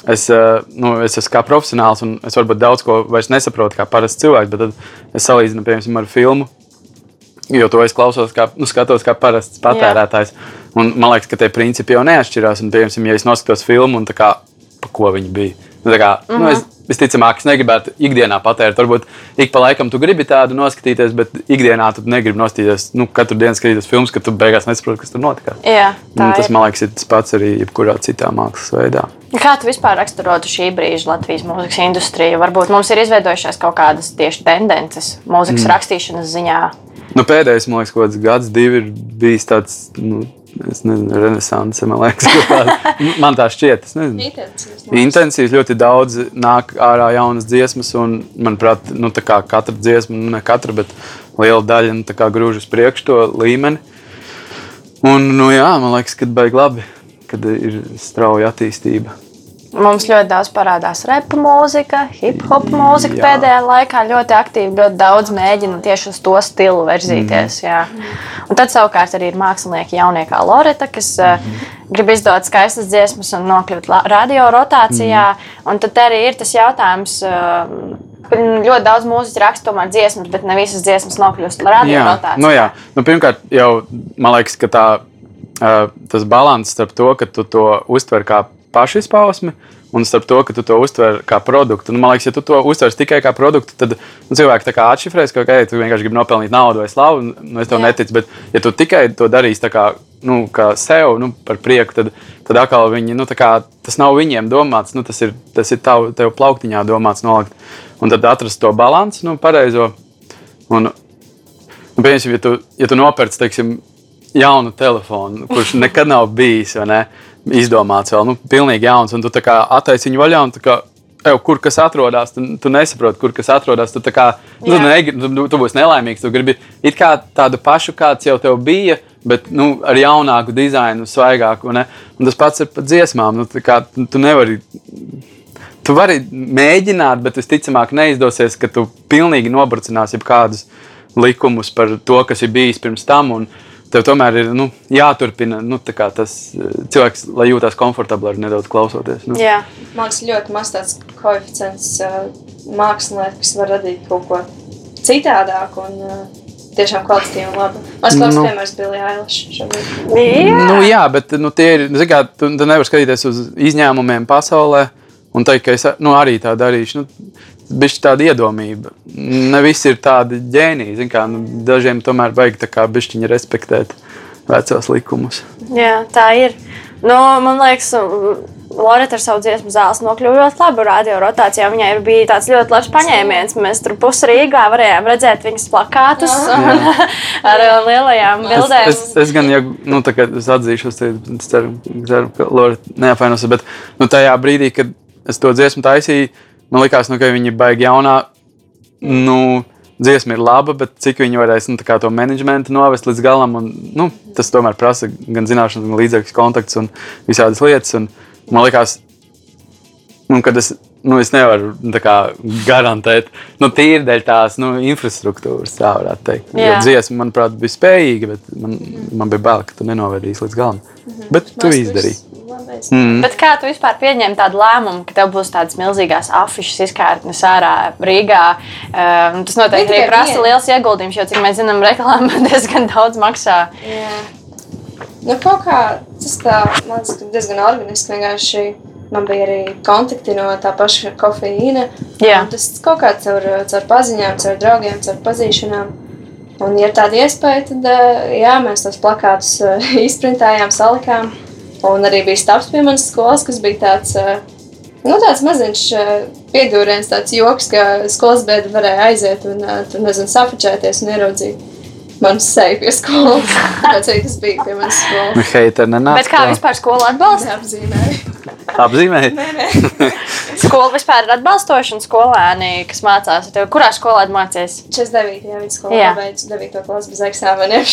es, eh, nu, es esmu kā profesionāls un es varbūt daudz ko vairs nesaprotu kā parasts cilvēks, bet tad es salīdzinu piemēram ar filmu. Jo to es klausos, kā, nu, skatos kā parasts patērētājs. Un man liekas, ka tie principi jau neatšķirās. Un, piemēram, ja es noskatos filmu un tā kā, pa ko viņi bija. Nu, tā kā, mm -hmm. nu, es, visticamāk, es negribētu ikdienā patērēt. Varbūt ik pa laikam tu gribi tādu noskatīties, bet ikdienā tu negribi noskatīties. Nu, katru dienu skatīties filmas, ka tu beigās nesaproti, kas tur notika. Jā, Un tas, man liekas, ir tas pats arī jebkurā citā mākslas veidā. Kā tu vispār raksturotu šī brīža Latvijas mūzikas industriju? Varbūt mums ir izveidojušās kaut kādas tieši tendences mūzikas mm. rakstīšanas ziņā. Nu, pēdējais, man liekas, gads, divi ir bijis tāds. Nu, Es nezinu, renaissance, man liekas, kāda- man tā šķiet. es nezinu. Intensīvs. Intensīvs, ļoti daudz nāk ārā jaunas dziesmas, un, manuprāt, nu, tā katra dziesma, nu, ne katra, bet liela daļa nu, tā grūž uz priekšu to līmeni. Un, nu, jā, man liekas, ka baigi labi, kad ir strauja attīstība. Mums ļoti daudz parādās repa mūzika, hip hop mūzika Jā. pēdējā laikā ļoti aktīvi. Ļoti daudz mēģina tieši uz to stilu virzīties. Mm. Un tad savukārt arī ir mākslinieki jaunie kā Loreta, kas mm. grib izdot skaistas dziesmas un nokļūt radio rotācijā. Mm. Un tad arī ir tas jautājums. ka Ļoti daudz mūziķu raksta tomēr dziesmas, bet ne visas dziesmas nokļūst radio Jā, rotācijā. nu, jā. Nu, pirmkārt, jau man liekas, ka tā, uh, tas līdzsvars starp to, ka tu to uztver kā pašizpausmi. Un starp to, ka tu to uztver kā produktu. Nu, man liekas, ja tu to uztver tikai kā produktu, tad nu, cilvēki atšifrēs, ka okay, tu vienkārši gribi nopelnīt naudu vai slavu. Nu, es tev Jā. neticu, bet ja tu tikai to darīsi kā, nu, kā sev, nu, par prieku, tad, tad atkal viņi, nu, tā kā, tas nav viņiem domāts. Nu, tas ir, tas ir tav, tev plauktiņā domāts nolikt. Un tad atrast to līdzsvaru, nu, pareizo. Un, Nu, piemēram, ja tu, ja tu nopērci teiksim, jaunu telefonu, kurš nekad nav bijis ne, izdomāts, vēl nu, pilnīgi jauns, un tu tā kā attaisi viņu vaļā. un tā kā, Ew, kur kas atrodas, tu, tu nesaproti, kur kas atrodas. Tu, kā, nu, negri, tu, tu būsi nelaimīgs. Tu gribi it kā tādu pašu, kāds jau tev bija, bet nu, ar jaunāku dizainu, svaigāku. ne? Un tas pats ir par dziesmām. Nu, kā, tu, nevari Tu vari mēģināt, bet visticamāk neizdosies, ka tu pilnīgi nobracināsi kādus likumus par to, kas ir bijis pirms tam. un Tev tomēr ir nu, jāturpina nu, tā kā tas eh, cilvēks, lai jūtas komfortabli ar nedaudz klausoties. Nu. Jā. Man liekas, ļoti maz tāds koeficients uh, mākslinieks, kas var radīt kaut ko citādāku un uh, tiešām kvalitatīvu un labu. Mans labs Nu. piemērs bija Ailiša šobrīd. Jā, Nu, jā, bet nu, tie ir. zini Kā, tu, tu nevari skatīties uz izņēmumiem pasaulē un teikt, ka es nu, arī tā darīšu. Nu, Bišķi tāda iedomība. Ne visi ir tādi ģēniji. zini Kā, nu, dažiem tomēr vajag tā kā bišķiņi respektēt vecos likumus. jā, tā ir. Nu, man liekas, Lorita ar savu dziesmu zāles nokļuva ļoti labi radio rotācijā. Viņai bija tāds ļoti labs paņēmiens. Mēs tur pusē Rīgā varējām redzēt viņas plakātus un, ar uh, lielajām Es, bildēm. es, es gan, ja nu, es atzīšos, tad es ceru, ceru ka Lorija neapvainosies. Bet nu, tajā brīdī, kad es to dziesmu taisīju, man liekas, nu, ka viņa ir baigi jaunā. Nu, dziesma ir laba, bet cik viņi varēs nu, to menedžmentu novest līdz galam. Un, nu, tas tomēr prasa gan zināšanas, gan līdzekļus, kontakts un visādas lietas. Un, man liekas, nu, kad es. Nu, es nevaru kā, garantēt, nu, tīri dēļ tās nu, infrastruktūras, tā varētu teikt. Jo Jā. dziesma, manuprāt, bija spējīga, bet man, man bija bail, ka tu nenovedīsi līdz galam. Bet tu izdarīji. Mm. Bet kā tu vispār pieņem tādu lēmumu, ka tev būs tādas milzīgas afišas izkārtnes ārā Rīgā? Um, tas noteikti arī prasa liels ieguldījums, jo, cik mēs zinām, reklāma diezgan daudz maksā. Jā. Nu, kaut kā tas tā, man liekas, ka diezgan organiski. Vienkārši man bija arī kontakti no tā paša kofeīna. Tas kaut kā caur, caur paziņām, caur draugiem, caur pazīšanām. Un, ja ir tāda iespēja, tad eh, jā, mēs tos plakātus eh, izprintējām, salikām. Un arī bija stāsts pie manas skolas, kas bija tāds, eh, nu, tāds maziņš piedūriens, tāds joks, ka skolas bēda varēja aiziet un, tur, nezinu, safačēties un ieraudzīt manu seju pie skolas. Tāpēc arī tas bija pie manas skolas. Nu, heiteri nenāca. Bet kā vispār skola atbalsta? Neapzīmēju. Apzīmēji? Skola vispār ir atbalstoša un skolēni, kas mācās. Tev, kurā skolā tu mācījies? 49. Jā, viduskolā Jā. pabeidzu 9. klasu bez eksāmeniem.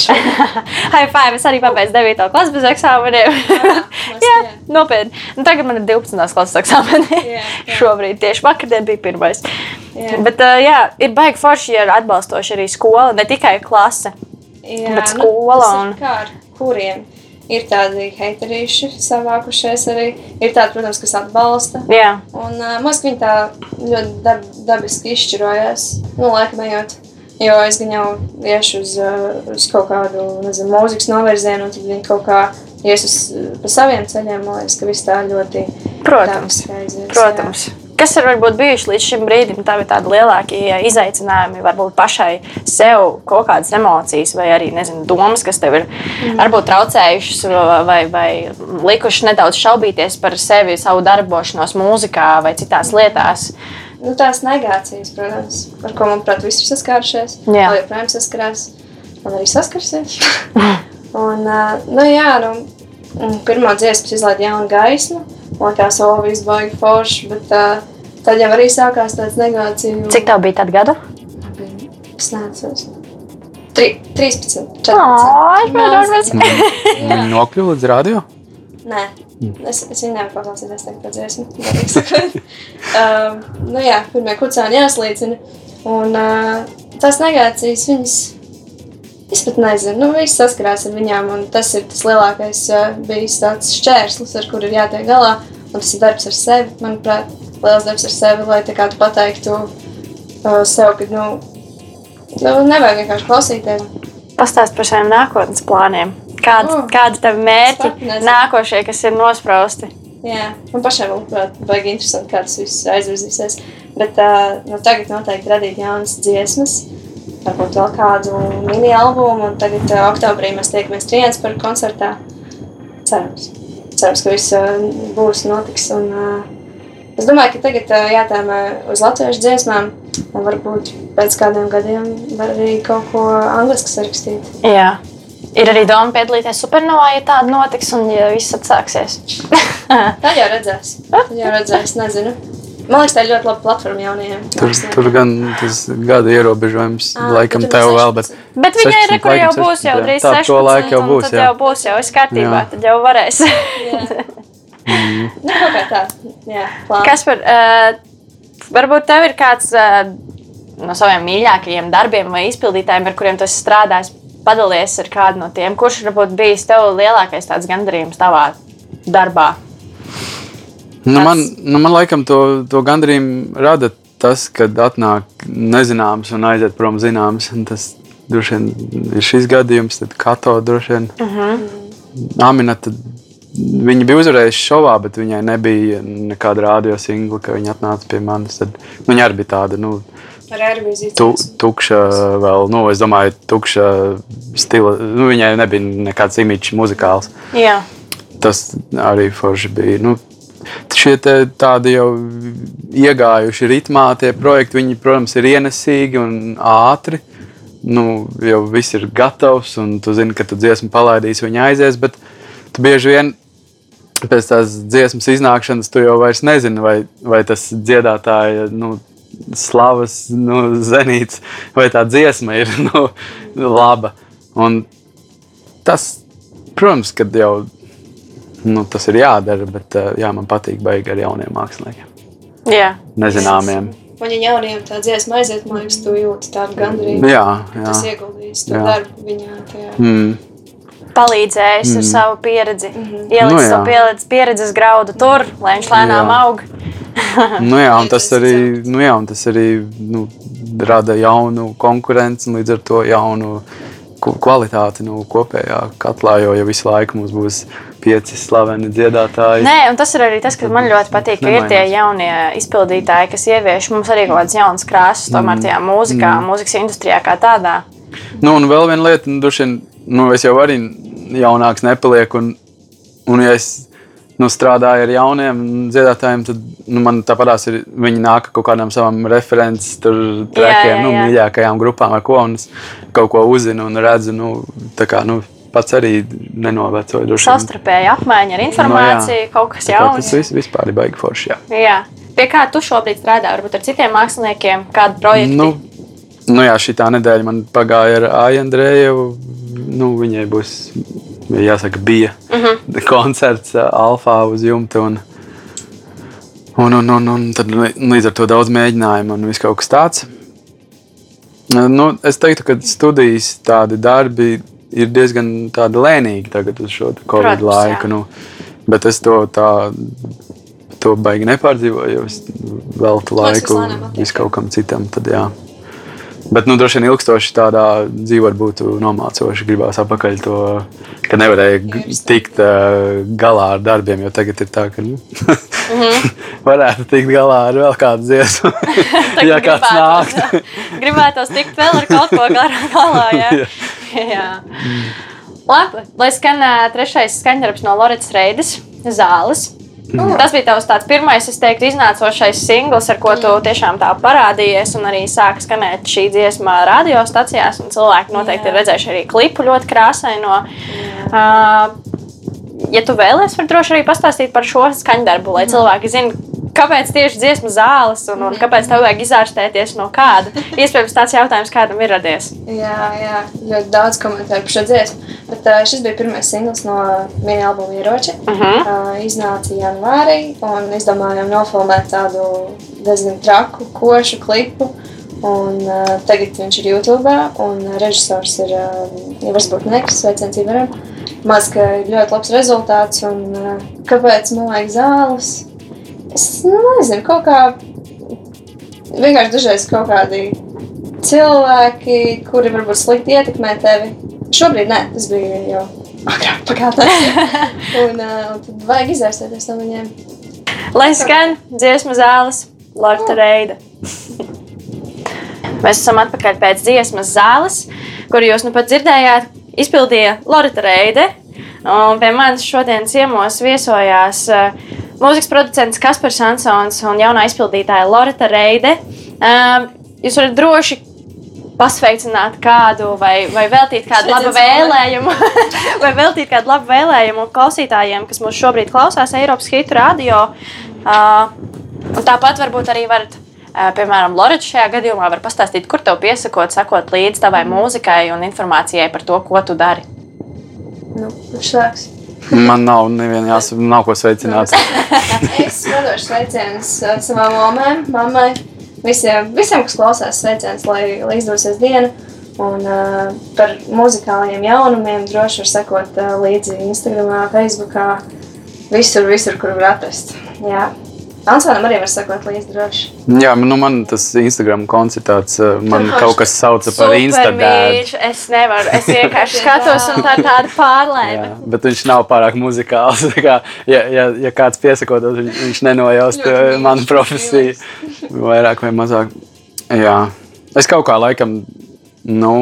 High five! Es arī pabeidzu 9. klases bez eksāmeniem. Jā, nopietni. Nu, tagad man ir 12. klases eksāmeni. Jā, jā. Šobrīd tieši vakardien bija pirmais. Jā. Bet, uh, jā, ir baigi forši, ja ir atbalstoši arī skola, ne tikai klase. Jā, Bet skola tas ir un- Kā ar kuriem? Ir tādi heiterīši savākušies arī. Ir tādi, protams, kas atbalsta. Jā, Un uh, viņi tā ļoti dab, dabiski izšķirojās, nu, laikam ejot. Jo es gan jau iešu uz, uz kaut kādu, nezinu, mūzikas novirzienu, un tad viņi kaut kā ies uz pa saviem ceļiem. Man liekas, ka viss tā ļoti Protams, aizies, jā. Kas ir varbūt bijuši līdz šim brīdim tādi tādi lielākie izaicinājumi, varbūt pašai sev kaut kādas emocijas, vai arī nezinu, domas, kas tev ir Mm. varbūt traucējušas, vai, vai likušas nedaudz šaubīties par sevi, savu darbošanos mūzikā vai citās lietās? Nu, tās negācijas, protams, ar ko, manuprāt, visi ir saskārušies. Jā. Joprojām saskarās. Un arī saskarsies. un, nu, jā, nu, pirmā dziesma izlaiž jaunu gaismu. Man liekas, o, viss baigi forši. Bet uh, tad jau arī sākās tāds negācijas. Cik tev bija tad gadu? Es neatceros. Tri, 13, 14. Ai, protams. Viņi nokļuva līdz radio. Nē, es, es viņu nevaru paklausīties tagad pēc dziesmu. um, nu jā, pirmie kucēni jāslīcina. Un uh, tās negācijas, viņas, es pat nezinu, nu viss saskarās ar viņām. Un tas ir tas lielākais uh, bijis tāds šķērslis, ar kur ir jātiek galā. Un tas ir darbs ar sevi, manuprāt, liels darbs ar sevi, lai tā kā tu pateiktu uh, sev, ka, nu, nu, nevajag vienkārši klausīties. Pastāst par saviem nākotnes plāniem. Kādi, Oh, kādi tavi mērķi nākošie, kas ir nosprausti? Jā, man pašai manuprāt, baigi interesanti, kā tas viss aizvirzīsies. Bet uh, nu, tagad noteikti radīt jaunas dziesmas, varbūt vēl kādu mini albumu. Un tagad uh, oktobrī mēs tiekamies Triens par koncertā. Cerams, Cerams ka viss uh, būs notiks. Un, uh, es domāju, ka tagad uh, jātēmē uz latviešu dziesmām. Un varbūt pēc kādiem gadiem var arī kaut ko angliski sarakstīt. Jā. Ir arī doma piedalīties supernovā, ja tāda notiks un ja viss atsāksies. Tad jau redzēs. Tad jau redzēs, nezinu. Man liekas, tā ir ļoti laba platforma jaunajiem. Tur, tur gan tas gada ierobežojums Ā, laikam tur tev vēl, bet, 16. Bet viņai ir 16, kur jau laikam būs, jau 16, drīz jā. Tā, 16. to laiku jau būs, Tad jā. jau būs, jau viss kārtībā, Jā. tad jau varēs. Nu, kaut kā tā. Jā. Kas par, uh, varbūt tev ir kāds uh, no saviem mīļākajiem darbiem vai izpildītājiem, ar kuriem tu esi strādājis, padalies ar kādu no tiem, kurš varbūt bijis tev lielākais tāds gandarījums tavā darbā? Nu, man, nu, man laikam to, to gandrīz rada tas, kad atnāk nezināms un aiziet prom zināms. Tas droši vien ir šis gadījums, tad kato droši vien. Uh -huh. Aminata, viņa bija uzvarējusi šovā, bet viņai nebija nekāda radio singla, ka viņa atnāca pie manis. Tad, nu, viņa arī bija tāda. Nu, tu, tukša, vēl, nu, es domāju, tukša stila. Nu, viņai nebija nekāds imīķis muzikāls. Jā. Tas arī forši bija. Nu, šie tādi jau iegājuši ritmā, tie projekti, viņi, protams, ir ienesīgi un ātri. Nu, jau viss ir gatavs, un tu zini, ka tu dziesmu palaidīsi, viņa aizies. Bet tu bieži vien pēc tās dziesmas iznākšanas, tu jau vairs nezini, vai, vai tas dziedātāja nu, slavas nu, zenīts, vai tā dziesma ir nu, laba. Un tas, protams, kad jau nu, tas ir jādara, bet eh, jā, man patīk beigti ar jauniem māksliniekiem, Jā. nezināmiem. Un, ja jauniem tā dziesma aiziet, man liekas, tu jūti tādu gandrību. Jā, jā. Tas ieguldījis to Jā. darbu viņā. Tajā. Mm. Palīdzējis mm. ar savu pieredzi. Mm -hmm. Ielikt Nu, savu pieredzi, pieredzes graudu tur, lai viņš lēnām Jā. aug. Nu, jā, un tas arī, nu, jā, un tas arī nu, rada jaunu konkurenci un līdz ar to jaunu kvalitāti nu, kopējā katlā. Jo ja visu laiku mums būs pieci slaveni dziedātāji, Nē, un tas ir arī tas, kas man ļoti patīk, ka ir tie jaunie izpildītāji, kas ievieš mums arī kaut kādas jaunas krāsas, tomēr tajā mūzikā, mm. mūzikas industrijā kā tādā. Nu, un vēl viena lieta, nu, droši vien, nu, es jau arī jaunāks nepalieku. Un, un ja es nu, strādāju ar jauniem dziedātājiem, tad nu, man tāpatās ir viņi nāk ar kaut kādām savām references, jā, nu, jā. mīļākajām grupām, ar ko un es kaut ko uzzinu un redzu. Nu, kā, nu, pats arī nenovecoju. Savstarpēji apmaiņa ar informāciju, no, kaut kas Tā jauns. Tas viss vispār ir baigi forši. Jā. Jā. Pie kā tu šobrīd strādā? Varbūt ar citiem māksliniekiem, kādu projektu? Nu, nu jā, šī nedēļa man pagāja ar Aiju Andrēju. Nu, viņai būs, jāsaka, bija uh Mhm. -huh. koncerts ā, Alfā uz jumta. Un, un, un, un, un tad līdz ar to daudz mēģinājumu un viss kaut kas tāds. Nu, es teiktu, ka studijas tādi darbi ir diezgan lēnīgi tagad uz šo Covid Protams, laiku. jā. Nu, bet es to tā, to baigi nepārdzīvoju, jo es veltu laiku vislēnām attiek, vis kaut kam citam. Tad, jā. Bet, nu, droši vien ilgstoši tādā dzīvē būtu nomācoši. Gribās apakaļ to, ka nevarēja tikt uh, galā ar darbiem. Jo tagad ir tā, ka nu, varētu tikt galā ar vēl kādu dziesmu. ja kāds nāk. Gribētu tikt vēl ar kaut ko garā galā. Jā. jā. Labi, lai skan ā, trešais skaņdarbs no Loretas Reides, Zāles. Mhm. Tas bija tavs tāds pirmais, es teiktu, iznācošais singls, ar ko tu tiešām tā parādījies. Un arī sāka skanēt šī dziesma radiostacijās. un Cilvēki noteikti Jā. ir redzējuši arī klipu ļoti krāsaino. Uh, ja tu vēlēsies, var droši arī pastāstīt par šo skaņdarbu, lai cilvēki zinātu, kāpēc tieši dziesmu zāles un, un kāpēc tev vajag izārstēties no kāda. Iespējams, tāds jautājums kādam ir radies. Jā, jā, ļoti daudz komentāru par šo dziesmu. Bet, uh, šis bija pirmais singls no viņa albuma Ieroči. Uh Mhm. -huh. uh, iznāca janvārī, un izdomājām nofilmēt tādu diezgan traku, košu klipu. Un, uh, tagad viņš ir YouTube, un uh, režisors ir uh, Ivars Burtnieks, sveiciens Ivaram. Maz, ka ļoti labs rezultāts, un uh, kāpēc man vajag zāles? Es nu, nezinu, kaut kā vienkārši dažreiz kaut kādi cilvēki, kuri varbūt slikti ietekmē tevi. Šobrīd nē, tas bija jau agrāk pagātnē. un, uh, un tad vajag izvērsties no viņiem. Lai skan dziesmu zāles, Lorita Reida. Mēs esam atpakaļ pēc dziesmas zāles, kuru jūs nu pat dzirdējāt. Izpildīja Lorita Reide. Un pie manis šodien ciemos viesojās uh, mūzikas producents Kaspars Ansons un jaunā izpildītāja Lorita Reide. Um, jūs varat droši pasveicināt kādu vai, vai veltīt kādu labu vēlējumu, vai veltīt kādu labu vēlējumu klausītājiem, kas mūs šobrīd klausās Eiropas Hitu radio. Uh, tāpat varbūt arī varat, piemēram, Lorita šajā gadījumā var pastāstīt, kur tev piesakot, sakot līdzi tavai mūzikai un informācijai par to, ko tu dari. Nu, viņš sāks. Man nav, nevien, jās, nav ko sveicināt. Es nodošu sveicienus uh, savām mamām, mammai, visiem, visiem, kas klausās sveicienus, lai, lai izdosies diena. Un uh, par muzikāliem jaunumiem droši var sekot uh, līdzi Instagram, Facebook. visur, visur, kur var atrast. Jā. Ansonam arī var sakot līdzi droši. Jā, nu man tas Instagram konts ir tāds, uh, man kaut kas sauca par Instagram. Es nevaru, es vienkārši skatos un tā ir tāda pārlēma. Jā, bet viņš nav pārāk muzikāls. Tā Kā, ja, ja, ja kāds piesakotos, viņš, viņš nenojaust mīļš, manu profesiju. Vairāk vai mazāk. Jā. Es kaut kā laikam, nu,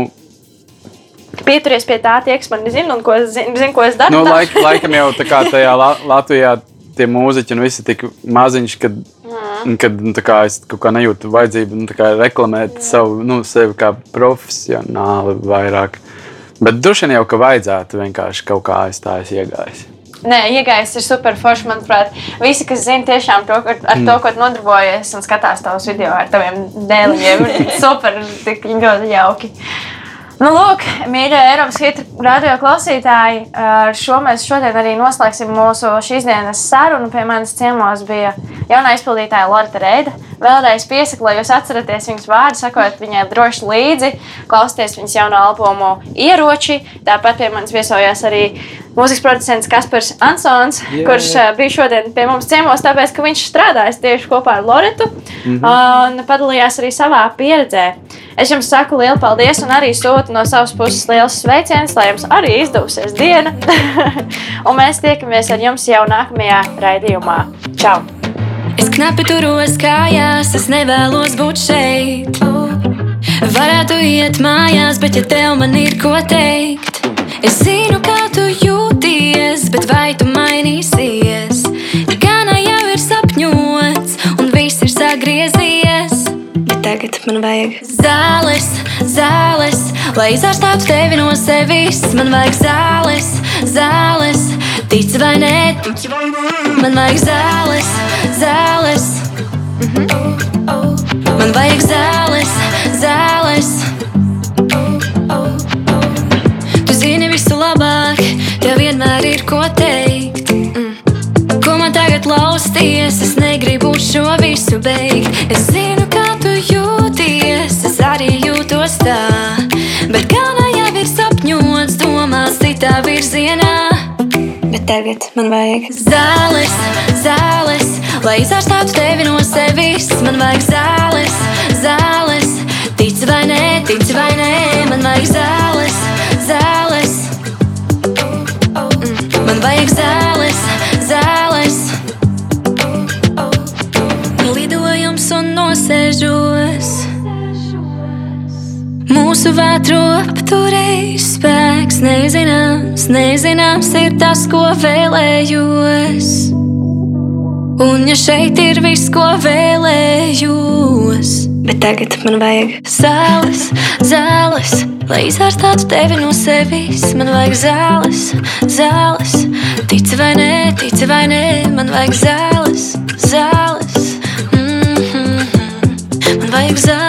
Pieturies pie tā, tie, kas man zina un ko es zinu, zin, ko es daru. nu laik, laikam jau tā kā tajā La Latvijā tie mūziķi un visi tik maziņš, kad, Mm. kad nu, tā kā es kaut kā nejūtu vajadzību nu, kā reklamēt savu, nu, sevi kā profesionāli vairāk. Bet droši vien jau, ka vajadzētu vienkārši kaut kā aiz tā es iegājis. Nē, iegājis ir super forši. Manuprāt, visi, kas zina tiešām to, ar, ar to, ko nodarbojies un skatās tavus video ar taviem dēliem, super, tik ļoti jauki. Nu, lūk, mīļie Eiropas hita radio klausītāji, ar šo mēs šodien arī noslēgsim mūsu šīs dienas sarunu. Pie manis ciemos bija jaunā izpildītāja Lorita Reida. Vēlreiz piesaku, lai jūs atceraties viņas vārdu, sakot viņai droši līdzi, klausieties viņas jauno albumu ieroči. Tāpat pie manis viesojās arī mūzikas producents Kaspars Ansons, Jā, kurš jā. ā, bija šodien pie mums ciemos, tāpēc, ka viņš strādājas tieši kopā ar Loritu Mhm. un padalījās arī savā pieredzē. Es jums saku lielu paldies un arī sūtu no savas puses liels sveiciens, lai jums arī izdevusies diena. un mēs tiekamies ar jums jau nākamajā raidījumā. Čau! Es knapi turos kājās, es nevēlos būt šeit. Varētu iet mājās, bet ja tev man ir ko teikt, es zinu, kā tu jūties, bet vai tu mainīsies? Tagad man vajag zāles, zāles, lai izārstātu tevi no sevis. Man vajag zāles, zāles, tic vai nē, man vajag zāles, zāles. Man vajag zāles, zāles. Tu zini visu labāk, tev vienmēr ir ko teikt. Mm. Ko man tagad lausties, es negribu šo visu beigt. Es zinu, jūtos tā. Bet gana jau ir sapņots, domās citā virzienā. Bet tagad man vajag zāles, zāles, lai izārstātu tevi no sevis. Man vajag zāles, zāles, tic vai nē, tic vai nē, man vajag zāles, zāles. Man vajag zāles, zāles. Lidojums un nosēžos. Mūsu vētru apturējis spēks, nezināms, nezināms ir tas, ko vēlējos. Un ja šeit ir viss, ko vēlējos, bet tagad man vajag zāles, zāles, lai izārstātu tevi no sevis. Man vajag zāles, zāles, tici vai nē, tici vai nē, man vajag zāles, zāles. Mm -hmm. Man vajag zāles.